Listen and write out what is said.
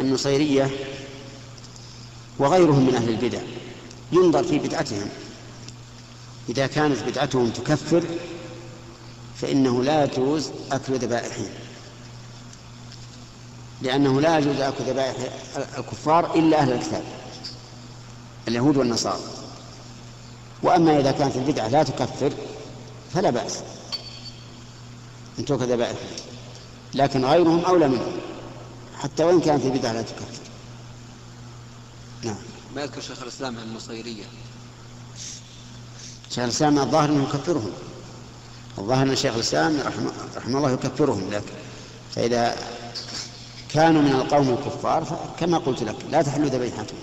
النصيرية وغيرهم من أهل البدع. ينظر في بدعتهم. إذا كانت بدعتهم تكفر فإنه لا يجوز أكل ذبائحهم. لأنه لا يجوز أكل ذبائح الكفار إلا أهل الكتاب اليهود والنصارى. وأما إذا كانت البدعة لا تكفر فلا بأس أن تؤكل ذبائحهم. لكن غيرهم أولى منهم. حتى وإن كانت البدعة لا تكفر. نعم. ما يذكر شيخ الإسلام عن النصيرية شيخ الإسلام الظاهر أنه يكفرهم. الظاهر أن شيخ الإسلام رحمه, رحمه الله يكفرهم لكن فإذا كانوا من القوم الكفار فكما قلت لك لا تحل ذبيحتهم.